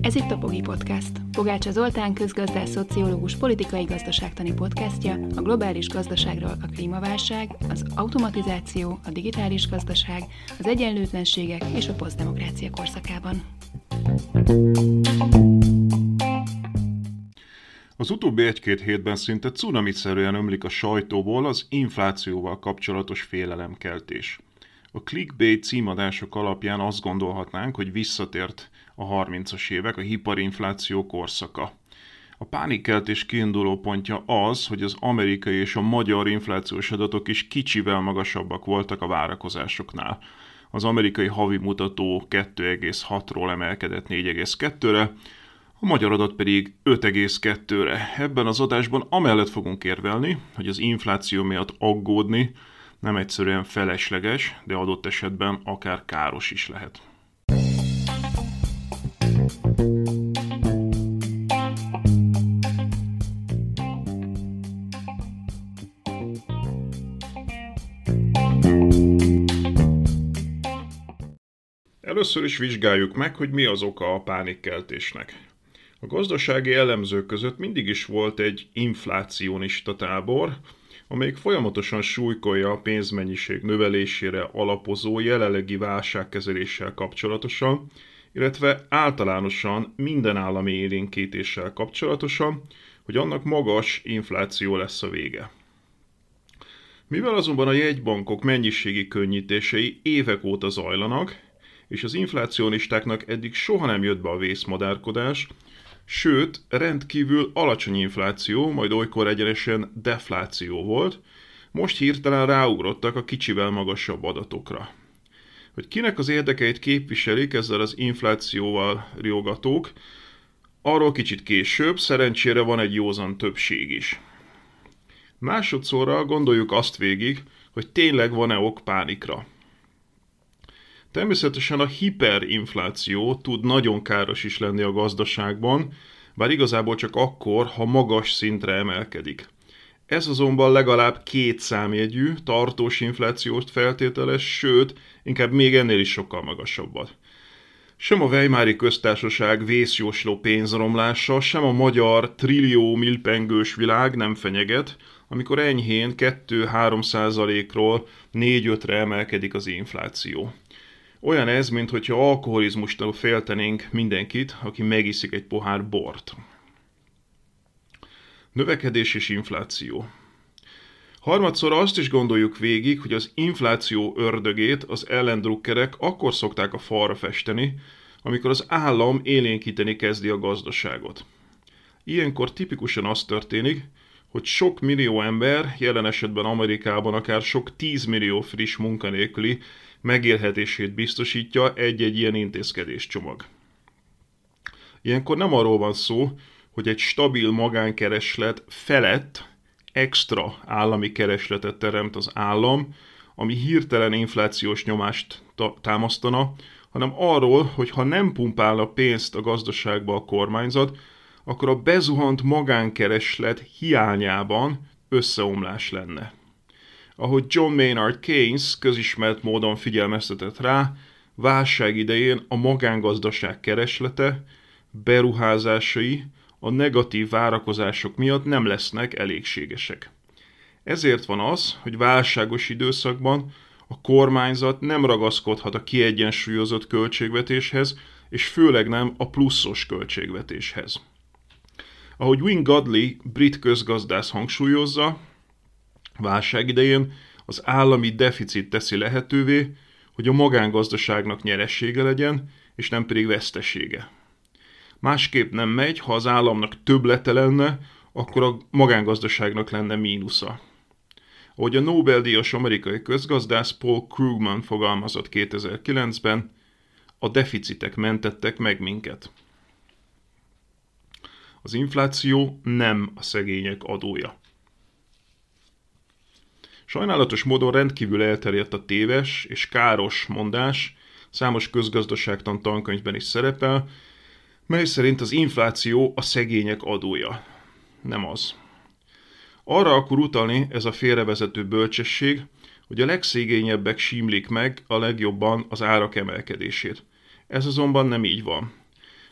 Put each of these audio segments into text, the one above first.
Ez itt a Pogi Podcast. Pogácsa Zoltán közgazdás, szociológus, politikai gazdaságtani podcastja a globális gazdaságról a klímaválság, az automatizáció, a digitális gazdaság, az egyenlőtlenségek és a posztdemokrácia korszakában. Az utóbbi egy-két hétben szinte cunamiszerűen ömlik a sajtóból az inflációval kapcsolatos félelemkeltés. A clickbait címadások alapján azt gondolhatnánk, hogy visszatért a 30-as évek, a hiperinfláció korszaka. A pánikkeltés kiinduló pontja az, hogy az amerikai és a magyar inflációs adatok is kicsivel magasabbak voltak a várakozásoknál. Az amerikai havi mutató 2,6-ról emelkedett 4,2-re, a magyar adat pedig 5,2-re. Ebben az adásban amellett fogunk érvelni, hogy az infláció miatt aggódni nem egyszerűen felesleges, de adott esetben akár káros is lehet. Először is vizsgáljuk meg, hogy mi az oka a pánikkeltésnek. A gazdasági elemzők között mindig is volt egy inflácionista tábor, amelyik folyamatosan súlykolja a pénzmennyiség növelésére alapozó jelenlegi válságkezeléssel kapcsolatosan, illetve általánosan minden állami élénkítéssel kapcsolatosan, hogy annak magas infláció lesz a vége. Mivel azonban a jegybankok mennyiségi könnyítései évek óta zajlanak, és az inflácionistáknak eddig soha nem jött be a vészmadárkodás, sőt, rendkívül alacsony infláció, majd olykor egyenesen defláció volt, most hirtelen ráugrottak a kicsivel magasabb adatokra. Hogy kinek az érdekeit képviselik ezzel az inflációval riogatók, arról kicsit később, szerencsére van egy józan többség is. Másodszorra gondoljuk azt végig, hogy tényleg van-e ok pánikra. Természetesen a hiperinfláció tud nagyon káros is lenni a gazdaságban, bár igazából csak akkor, ha magas szintre emelkedik. Ez azonban legalább két számjegyű, tartós inflációt feltételes, sőt, inkább még ennél is sokkal magasabbat. Sem a Weimári köztársaság vészjósló pénzromlása, sem a magyar trillió milpengős világ nem fenyeget, amikor enyhén 2-3 százalékról 4-5-re emelkedik az infláció. Olyan ez, mintha alkoholizmustól féltenénk mindenkit, aki megiszik egy pohár bort. Növekedés és infláció. Harmadszor azt is gondoljuk végig, hogy az infláció ördögét az ellendrukkerek akkor szokták a falra festeni, amikor az állam élénkíteni kezdi a gazdaságot. Ilyenkor tipikusan az történik, hogy sok millió ember, jelen esetben Amerikában akár sok tízmillió friss munkanélküli megélhetését biztosítja egy-egy ilyen intézkedéscsomag. Ilyenkor nem arról van szó, hogy egy stabil magánkereslet felett extra állami keresletet teremt az állam, ami hirtelen inflációs nyomást támasztana, hanem arról, hogy ha nem pumpálna pénzt a gazdaságba a kormányzat, akkor a bezuhant magánkereslet hiányában összeomlás lenne. Ahogy John Maynard Keynes közismert módon figyelmeztetett rá, válság idején a magángazdaság kereslete, beruházásai a negatív várakozások miatt nem lesznek elégségesek. Ezért van az, hogy válságos időszakban a kormányzat nem ragaszkodhat a kiegyensúlyozott költségvetéshez, és főleg nem a pluszos költségvetéshez. Ahogy Win Godley, brit közgazdász hangsúlyozza, válság idején az állami deficit teszi lehetővé, hogy a magángazdaságnak nyeressége legyen, és nem pedig vesztesége. Másképp nem megy, ha az államnak többlete lenne, akkor a magángazdaságnak lenne mínusza. Ahogy a Nobel-díjas amerikai közgazdász Paul Krugman fogalmazott 2009-ben, a deficitek mentettek meg minket. Az infláció nem a szegények adója. Sajnálatos módon rendkívül elterjedt a téves és káros mondás, számos közgazdaságtan tankönyvben is szerepel, mely szerint az infláció a szegények adója. Nem az. Arra akkor utalni ez a félrevezető bölcsesség, hogy a legszégényebbek símlik meg a legjobban az árak emelkedését. Ez azonban nem így van.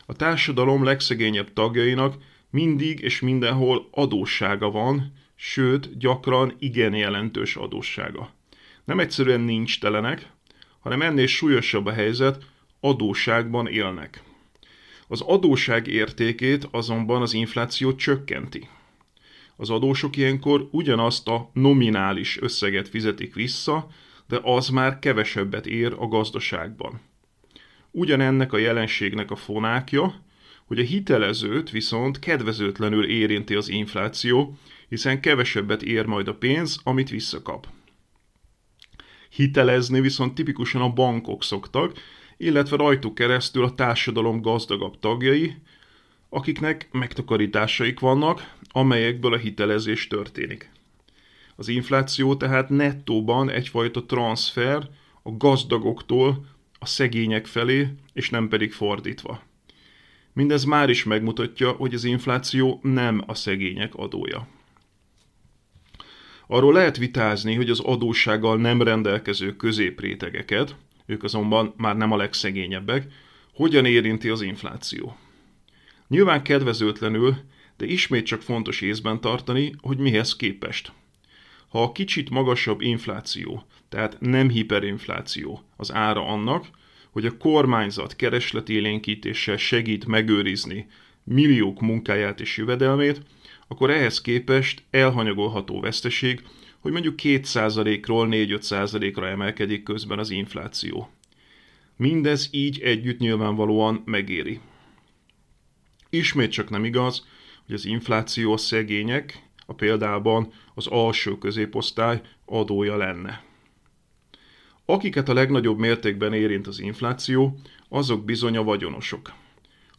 A társadalom legszegényebb tagjainak mindig és mindenhol adóssága van, sőt, gyakran igen jelentős adóssága. Nem egyszerűen nincs telenek, hanem ennél súlyosabb a helyzet, adósságban élnek. Az adóság értékét azonban az infláció csökkenti. Az adósok ilyenkor ugyanazt a nominális összeget fizetik vissza, de az már kevesebbet ér a gazdaságban. Ugyanennek a jelenségnek a fonákja, hogy a hitelezőt viszont kedvezőtlenül érinti az infláció, hiszen kevesebbet ér majd a pénz, amit visszakap. Hitelezni viszont tipikusan a bankok szoktak, illetve rajtuk keresztül a társadalom gazdagabb tagjai, akiknek megtakarításaik vannak, amelyekből a hitelezés történik. Az infláció tehát nettóban egyfajta transfer a gazdagoktól a szegények felé, és nem pedig fordítva. Mindez már is megmutatja, hogy az infláció nem a szegények adója. Arról lehet vitázni, hogy az adóssággal nem rendelkező középrétegeket, ők azonban már nem a legszegényebbek, hogyan érinti az infláció. Nyilván kedvezőtlenül, de ismét csak fontos észben tartani, hogy mihez képest. Ha a kicsit magasabb infláció, tehát nem hiperinfláció az ára annak, hogy a kormányzat keresletélénkítéssel segít megőrizni milliók munkáját és jövedelmét, akkor ehhez képest elhanyagolható veszteség, hogy mondjuk 2%-ról 4-5%-ra emelkedik közben az infláció. Mindez így együtt nyilvánvalóan megéri. Ismét csak nem igaz, hogy az infláció a szegények, a példában az alsó középosztály adója lenne. Akiket a legnagyobb mértékben érint az infláció, azok bizony a vagyonosok.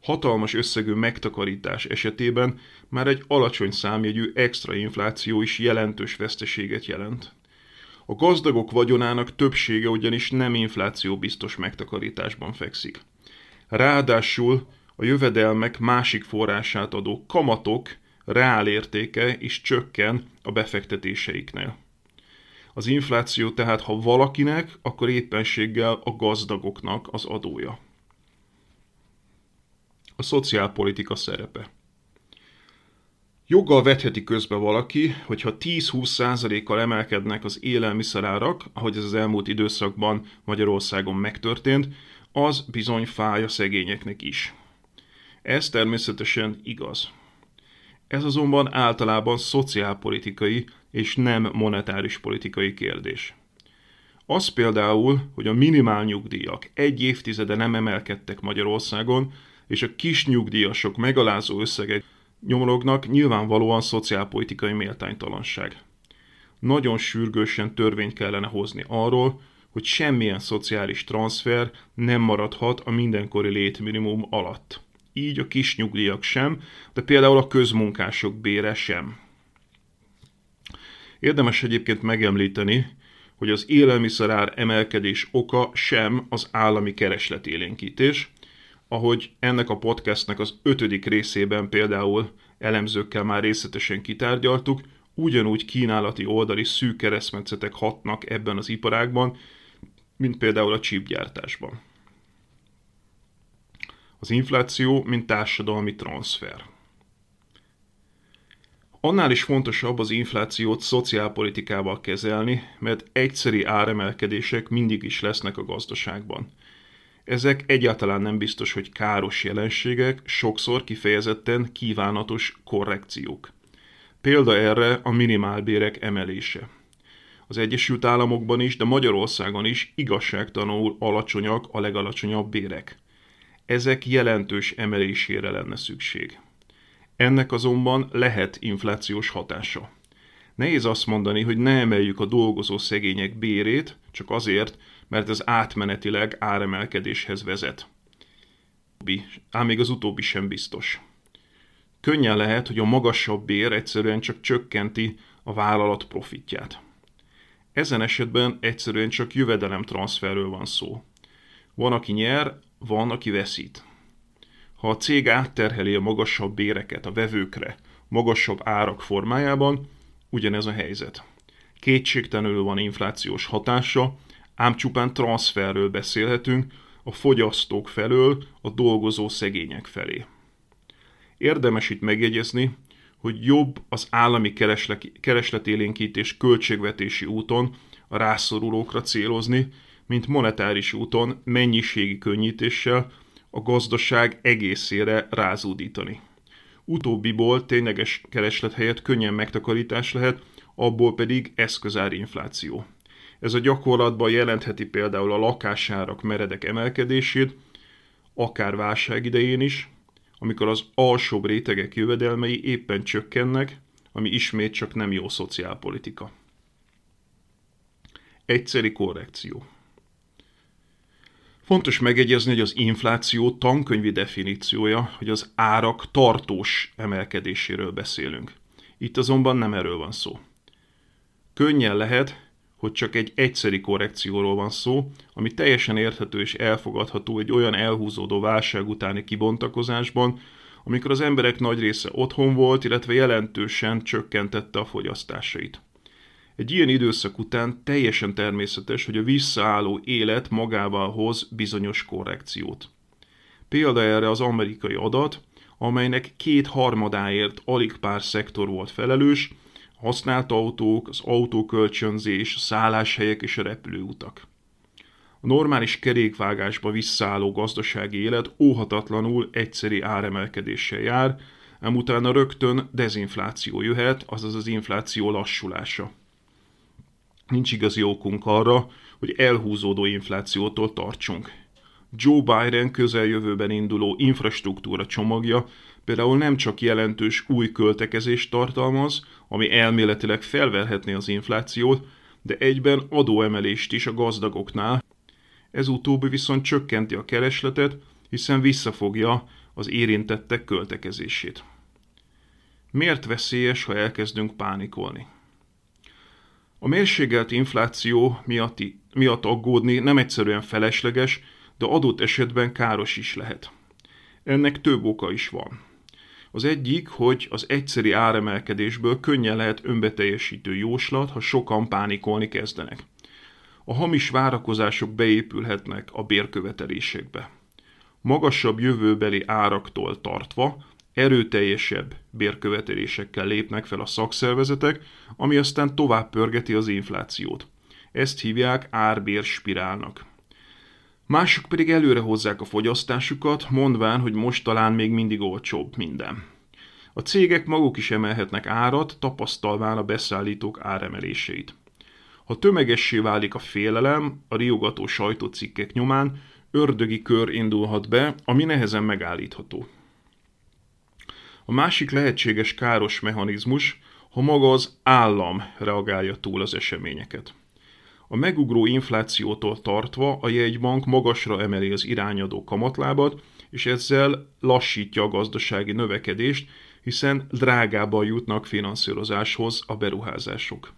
Hatalmas összegű megtakarítás esetében már egy alacsony számjegyű extra infláció is jelentős veszteséget jelent. A gazdagok vagyonának többsége ugyanis nem infláció biztos megtakarításban fekszik. Ráadásul a jövedelmek másik forrását adó kamatok reál értéke is csökken a befektetéseiknél. Az infláció tehát, ha valakinek, akkor éppenséggel a gazdagoknak az adója. A szociálpolitika szerepe. Joggal vetheti közbe valaki, hogyha 10-20%-kal emelkednek az élelmiszerárak, ahogy ez az elmúlt időszakban Magyarországon megtörtént, az bizony fáj a szegényeknek is. Ez természetesen igaz. Ez azonban általában szociálpolitikai és nem monetáris politikai kérdés. Az például, hogy a minimál nyugdíjak egy évtizede nem emelkedtek Magyarországon, és a kis nyugdíjasok megalázó összegek nyomorognak nyilvánvalóan szociálpolitikai méltánytalanság. Nagyon sürgősen törvényt kellene hozni arról, hogy semmilyen szociális transfer nem maradhat a mindenkori létminimum alatt. Így a kis nyugdíjak sem, de például a közmunkások bére sem. Érdemes egyébként megemlíteni, hogy az élelmiszerár emelkedés oka sem az állami keresletélénkítés, ahogy ennek a podcastnek az ötödik részében például elemzőkkel már részletesen kitárgyaltuk, ugyanúgy kínálati oldali szűk keresztmetszetek hatnak ebben az iparágban, mint például a csípgyártásban. Az infláció, mint társadalmi transfer. Annál is fontosabb az inflációt szociálpolitikával kezelni, mert egyszeri áremelkedések mindig is lesznek a gazdaságban. Ezek egyáltalán nem biztos, hogy káros jelenségek, sokszor kifejezetten kívánatos korrekciók. Példa erre a minimálbérek emelése. Az Egyesült Államokban is, de Magyarországon is igazságtanul alacsonyak a legalacsonyabb bérek. Ezek jelentős emelésére lenne szükség. Ennek azonban lehet inflációs hatása. Nehéz azt mondani, hogy ne emeljük a dolgozó szegények bérét, csak azért, mert ez átmenetileg áremelkedéshez vezet. Ám még az utóbbi sem biztos. Könnyen lehet, hogy a magasabb bér egyszerűen csak csökkenti a vállalat profitját. Ezen esetben egyszerűen csak jövedelemtranszferről van szó. Van, aki nyer, van, aki veszít. Ha a cég átterheli a magasabb béreket a vevőkre, magasabb árak formájában, ugyanez a helyzet. Kétségtelenül van inflációs hatása, ám csupán transferről beszélhetünk a fogyasztók felől a dolgozó szegények felé. Érdemes itt megjegyezni, hogy jobb az állami keresletélénkítés költségvetési úton a rászorulókra célozni, mint monetáris úton mennyiségi könnyítéssel a gazdaság egészére rázódítani. Utóbbiból tényleges kereslet helyett könnyen megtakarítás lehet, abból pedig eszközári infláció. Ez a gyakorlatban jelentheti például a lakásárak meredek emelkedését, akár válság idején is, amikor az alsóbb rétegek jövedelmei éppen csökkennek, ami ismét csak nem jó szociálpolitika. Egyszeri korrekció. Fontos megegyezni, hogy az infláció tankönyvi definíciója, hogy az árak tartós emelkedéséről beszélünk. Itt azonban nem erről van szó. Könnyen lehet, hogy csak egy egyszeri korrekcióról van szó, ami teljesen érthető és elfogadható egy olyan elhúzódó válság utáni kibontakozásban, amikor az emberek nagy része otthon volt, illetve jelentősen csökkentette a fogyasztásait. Egy ilyen időszak után teljesen természetes, hogy a visszaálló élet magával hoz bizonyos korrekciót. Példa erre az amerikai adat, amelynek két harmadáért alig pár szektor volt felelős, a használt autók, az autókölcsönzés, a szálláshelyek és a repülőutak. A normális kerékvágásba visszaálló gazdasági élet óhatatlanul egyszeri áremelkedéssel jár, ám utána rögtön dezinfláció jöhet, azaz az infláció lassulása. Nincs igazi okunk arra, hogy elhúzódó inflációtól tartsunk. Joe Biden közeljövőben induló infrastruktúra csomagja például nem csak jelentős új költekezést tartalmaz, ami elméletileg felverhetné az inflációt, de egyben adóemelést is a gazdagoknál. Ez utóbbi viszont csökkenti a keresletet, hiszen visszafogja az érintettek költekezését. Miért veszélyes, ha elkezdünk pánikolni? A mérségelt infláció miatt, miatt aggódni nem egyszerűen felesleges, de adott esetben káros is lehet. Ennek több oka is van. Az egyik, hogy az egyszeri áremelkedésből könnyen lehet önbeteljesítő jóslat, ha sokan pánikolni kezdenek. A hamis várakozások beépülhetnek a bérkövetelésekbe. Magasabb jövőbeli áraktól tartva erőteljesebb bérkövetelésekkel lépnek fel a szakszervezetek, ami aztán tovább pörgeti az inflációt. Ezt hívják árbér spirálnak. Mások pedig előre hozzák a fogyasztásukat, mondván, hogy most talán még mindig olcsóbb minden. A cégek maguk is emelhetnek árat, tapasztalván a beszállítók áremeléseit. Ha tömegessé válik a félelem, a riogató sajtócikkek nyomán ördögi kör indulhat be, ami nehezen megállítható. A másik lehetséges káros mechanizmus, ha maga az állam reagálja túl az eseményeket. A megugró inflációtól tartva a jegybank magasra emeli az irányadó kamatlábat, és ezzel lassítja a gazdasági növekedést, hiszen drágában jutnak finanszírozáshoz a beruházások.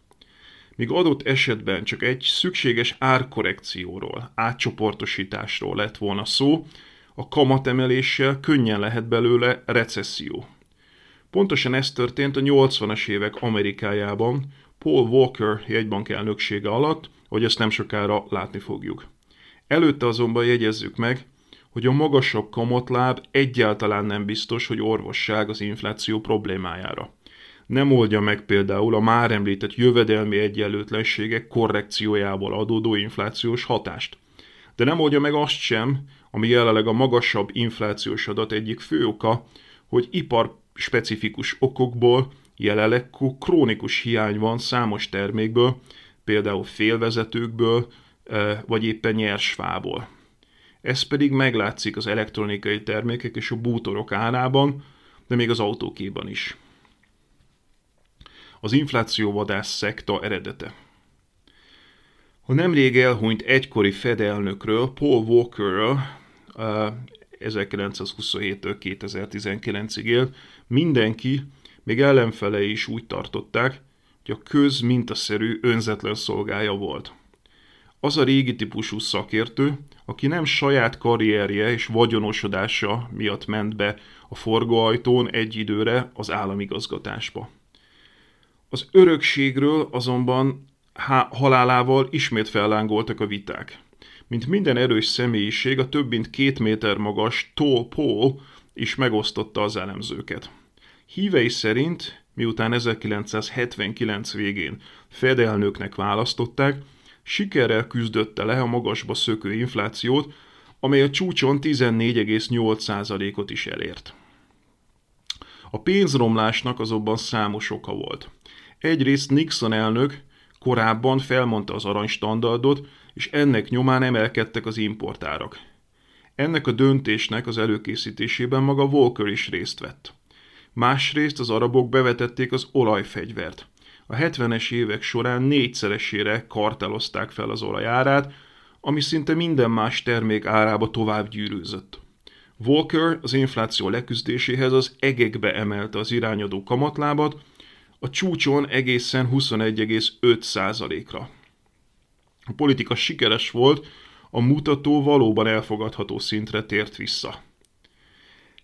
Míg adott esetben csak egy szükséges árkorrekcióról, átcsoportosításról lett volna szó, a kamatemeléssel könnyen lehet belőle recesszió. Pontosan ez történt a 80-as évek Amerikájában, Paul Walker jegybank elnöksége alatt, hogy ezt nem sokára látni fogjuk. Előtte azonban jegyezzük meg, hogy a magasabb kamatláb egyáltalán nem biztos, hogy orvosság az infláció problémájára. Nem oldja meg például a már említett jövedelmi egyenlőtlenségek korrekciójából adódó inflációs hatást. De nem oldja meg azt sem, ami jelenleg a magasabb inflációs adat egyik fő oka, hogy ipar specifikus okokból jelenleg krónikus hiány van számos termékből, például félvezetőkből, eh, vagy éppen nyersfából. Ez pedig meglátszik az elektronikai termékek és a bútorok árában, de még az autókéban is. Az inflációvadász szekta eredete. A nemrég elhunyt egykori Fed elnökről, Paul Walkerről, 1927-től 2019-ig élt, mindenki, még ellenfelei is úgy tartották, hogy a köz mintaszerű önzetlen szolgája volt. Az a régi típusú szakértő, aki nem saját karrierje és vagyonosodása miatt ment be a forgóajtón egy időre az államigazgatásba. Az örökségről azonban halálával ismét fellángoltak a viták. Mint minden erős személyiség, a több mint két méter magas Tall Paul is megosztotta az elemzőket. Hívei szerint, miután 1979 végén fedelnöknek választották, sikerrel küzdötte le a magasba szökő inflációt, amely a csúcson 14,8%-ot is elért. A pénzromlásnak azonban számos oka volt. Egyrészt Nixon elnök korábban felmondta az aranystandardot, és ennek nyomán emelkedtek az importárak. Ennek a döntésnek az előkészítésében maga Walker is részt vett. Másrészt az arabok bevetették az olajfegyvert. A 70-es évek során négyszeresére kartelozták fel az olajárát, ami szinte minden más termék árába tovább gyűrűzött. Walker az infláció leküzdéséhez az egekbe emelte az irányadó kamatlábat, a csúcson egészen 21,5%-ra. A politika sikeres volt, a mutató valóban elfogadható szintre tért vissza.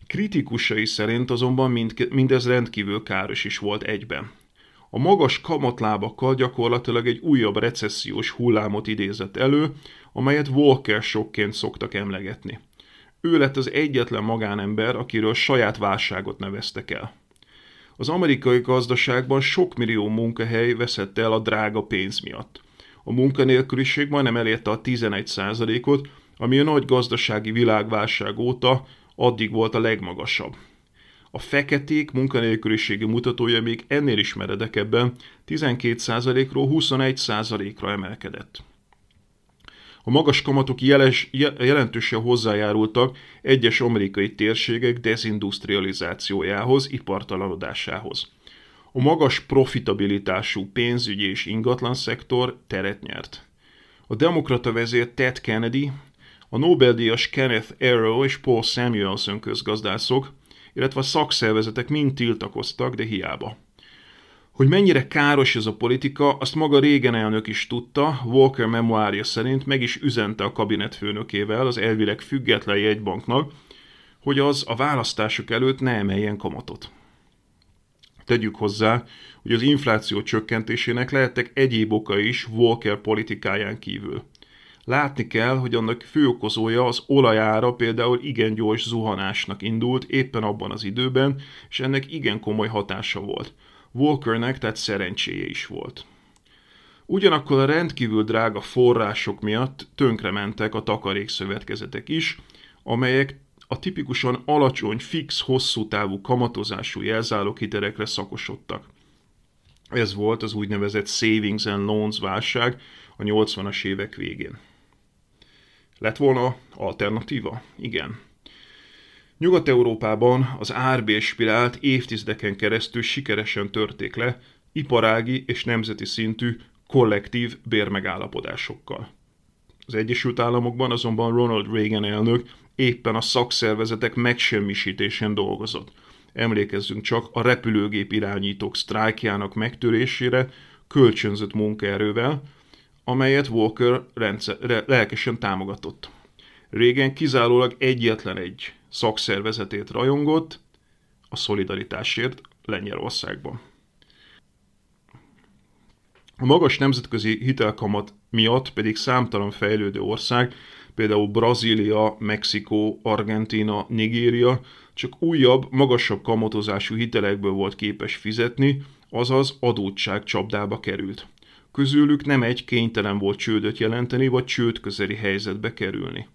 Kritikusai szerint azonban mind, mindez rendkívül káros is volt egyben. A magas kamatlábakkal gyakorlatilag egy újabb recessziós hullámot idézett elő, amelyet Walker sokként szoktak emlegetni. Ő lett az egyetlen magánember, akiről saját válságot neveztek el. Az amerikai gazdaságban sok millió munkahely veszett el a drága pénz miatt. A munkanélküliség majdnem elérte a 11%-ot, ami a nagy gazdasági világválság óta addig volt a legmagasabb. A feketék munkanélküliségi mutatója még ennél is meredekebben 12%-ról 21%-ra emelkedett. A magas kamatok jeles, jelentősen hozzájárultak egyes amerikai térségek dezindustrializációjához, ipartalanodásához. A magas profitabilitású pénzügyi és ingatlan szektor teret nyert. A demokrata vezér Ted Kennedy, a Nobel-díjas Kenneth Arrow és Paul Samuelson közgazdászok, illetve a szakszervezetek mind tiltakoztak, de hiába. Hogy mennyire káros ez a politika, azt maga régen elnök is tudta, Walker memoárja szerint meg is üzente a kabinetfőnökével, az elvileg független jegybanknak, hogy az a választások előtt ne emeljen kamatot. Tegyük hozzá, hogy az infláció csökkentésének lehettek egyéb oka is Walker politikáján kívül. Látni kell, hogy annak főokozója az olajára például igen gyors zuhanásnak indult éppen abban az időben, és ennek igen komoly hatása volt. Walkernek tehát szerencséje is volt. Ugyanakkor a rendkívül drága források miatt tönkrementek a takarékszövetkezetek is, amelyek a tipikusan alacsony, fix, hosszú távú kamatozású jelzáloghitelekre szakosodtak. Ez volt az úgynevezett Savings and Loans válság a 80-as évek végén. Lett volna alternatíva? Igen. Nyugat-Európában az árbérspirált évtizedeken keresztül sikeresen törték le iparági és nemzeti szintű kollektív bérmegállapodásokkal. Az Egyesült Államokban azonban Ronald Reagan elnök éppen a szakszervezetek megsemmisítésén dolgozott. Emlékezzünk csak a repülőgép irányítók sztrájkjának megtörésére kölcsönzött munkaerővel, amelyet Walker rendszer, lelkesen támogatott. Régen kizárólag egyetlen egy szakszervezetét rajongott, a szolidaritásért Lengyelországban. A magas nemzetközi hitelkamat miatt pedig számtalan fejlődő ország, például Brazília, Mexikó, Argentína, Nigéria csak újabb, magasabb kamatozású hitelekből volt képes fizetni, azaz adótság csapdába került. Közülük nem egy kénytelen volt csődöt jelenteni, vagy csőd közeli helyzetbe kerülni.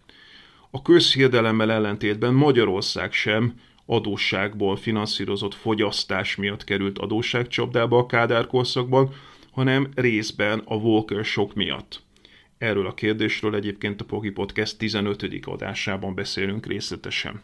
A közhiedelemmel ellentétben Magyarország sem adósságból finanszírozott fogyasztás miatt került adósságcsapdába a Kádár korszakban, hanem részben a Walker sok miatt. Erről a kérdésről egyébként a Pogi Podcast 15. adásában beszélünk részletesen.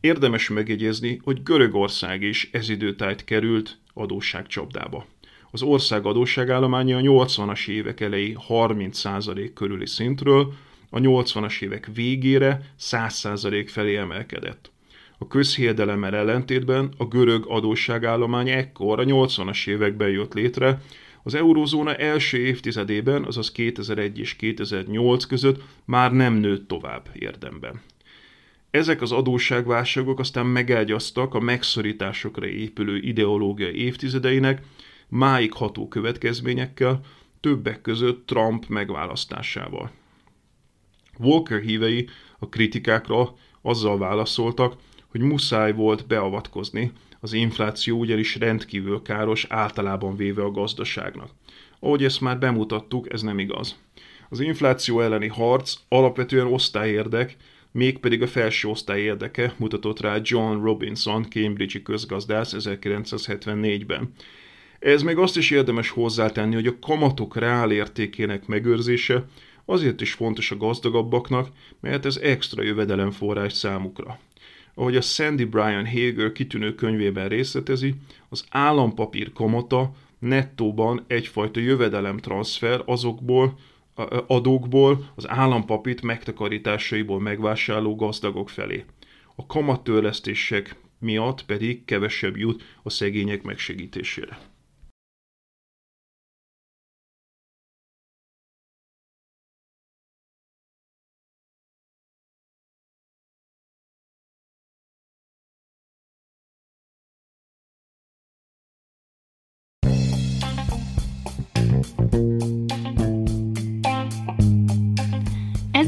Érdemes megjegyezni, hogy Görögország is ez időtájt került adósságcsapdába. Az ország adósságállománya a 80-as évek elejé 30% körüli szintről a 80-as évek végére 100% felé emelkedett. A közhiedelemmel ellentétben a görög adósságállomány ekkor a 80-as években jött létre, az eurózóna első évtizedében, azaz 2001 és 2008 között már nem nőtt tovább érdemben. Ezek az adósságválságok aztán megágyaztak a megszorításokra épülő ideológia évtizedeinek, máig ható következményekkel, többek között Trump megválasztásával. Walker hívei a kritikákra azzal válaszoltak, hogy muszáj volt beavatkozni, az infláció ugyanis rendkívül káros általában véve a gazdaságnak. Ahogy ezt már bemutattuk, ez nem igaz. Az infláció elleni harc alapvetően osztályérdek, mégpedig a felső osztály érdeke mutatott rá John Robinson, Cambridge-i közgazdász 1974-ben. Ez még azt is érdemes hozzátenni, hogy a kamatok reálértékének megőrzése azért is fontos a gazdagabbaknak, mert ez extra jövedelemforrás számukra. Ahogy a Sandy Brian Hager kitűnő könyvében részletezi, az állampapír kamata nettóban egyfajta jövedelemtranszfer azokból, adókból, az állampapit megtakarításaiból megvásárló gazdagok felé. A kamattörlesztések miatt pedig kevesebb jut a szegények megsegítésére.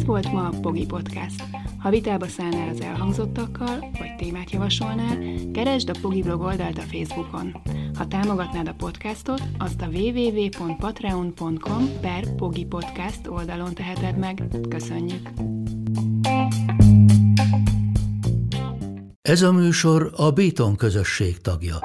Ez volt ma a Pogi Podcast. Ha vitába szállnál az elhangzottakkal, vagy témát javasolnál, keresd a Pogi blog oldalt a Facebookon. Ha támogatnád a podcastot, azt a www.patreon.com per Pogi Podcast oldalon teheted meg. Köszönjük! Ez a műsor a Béton közösség tagja.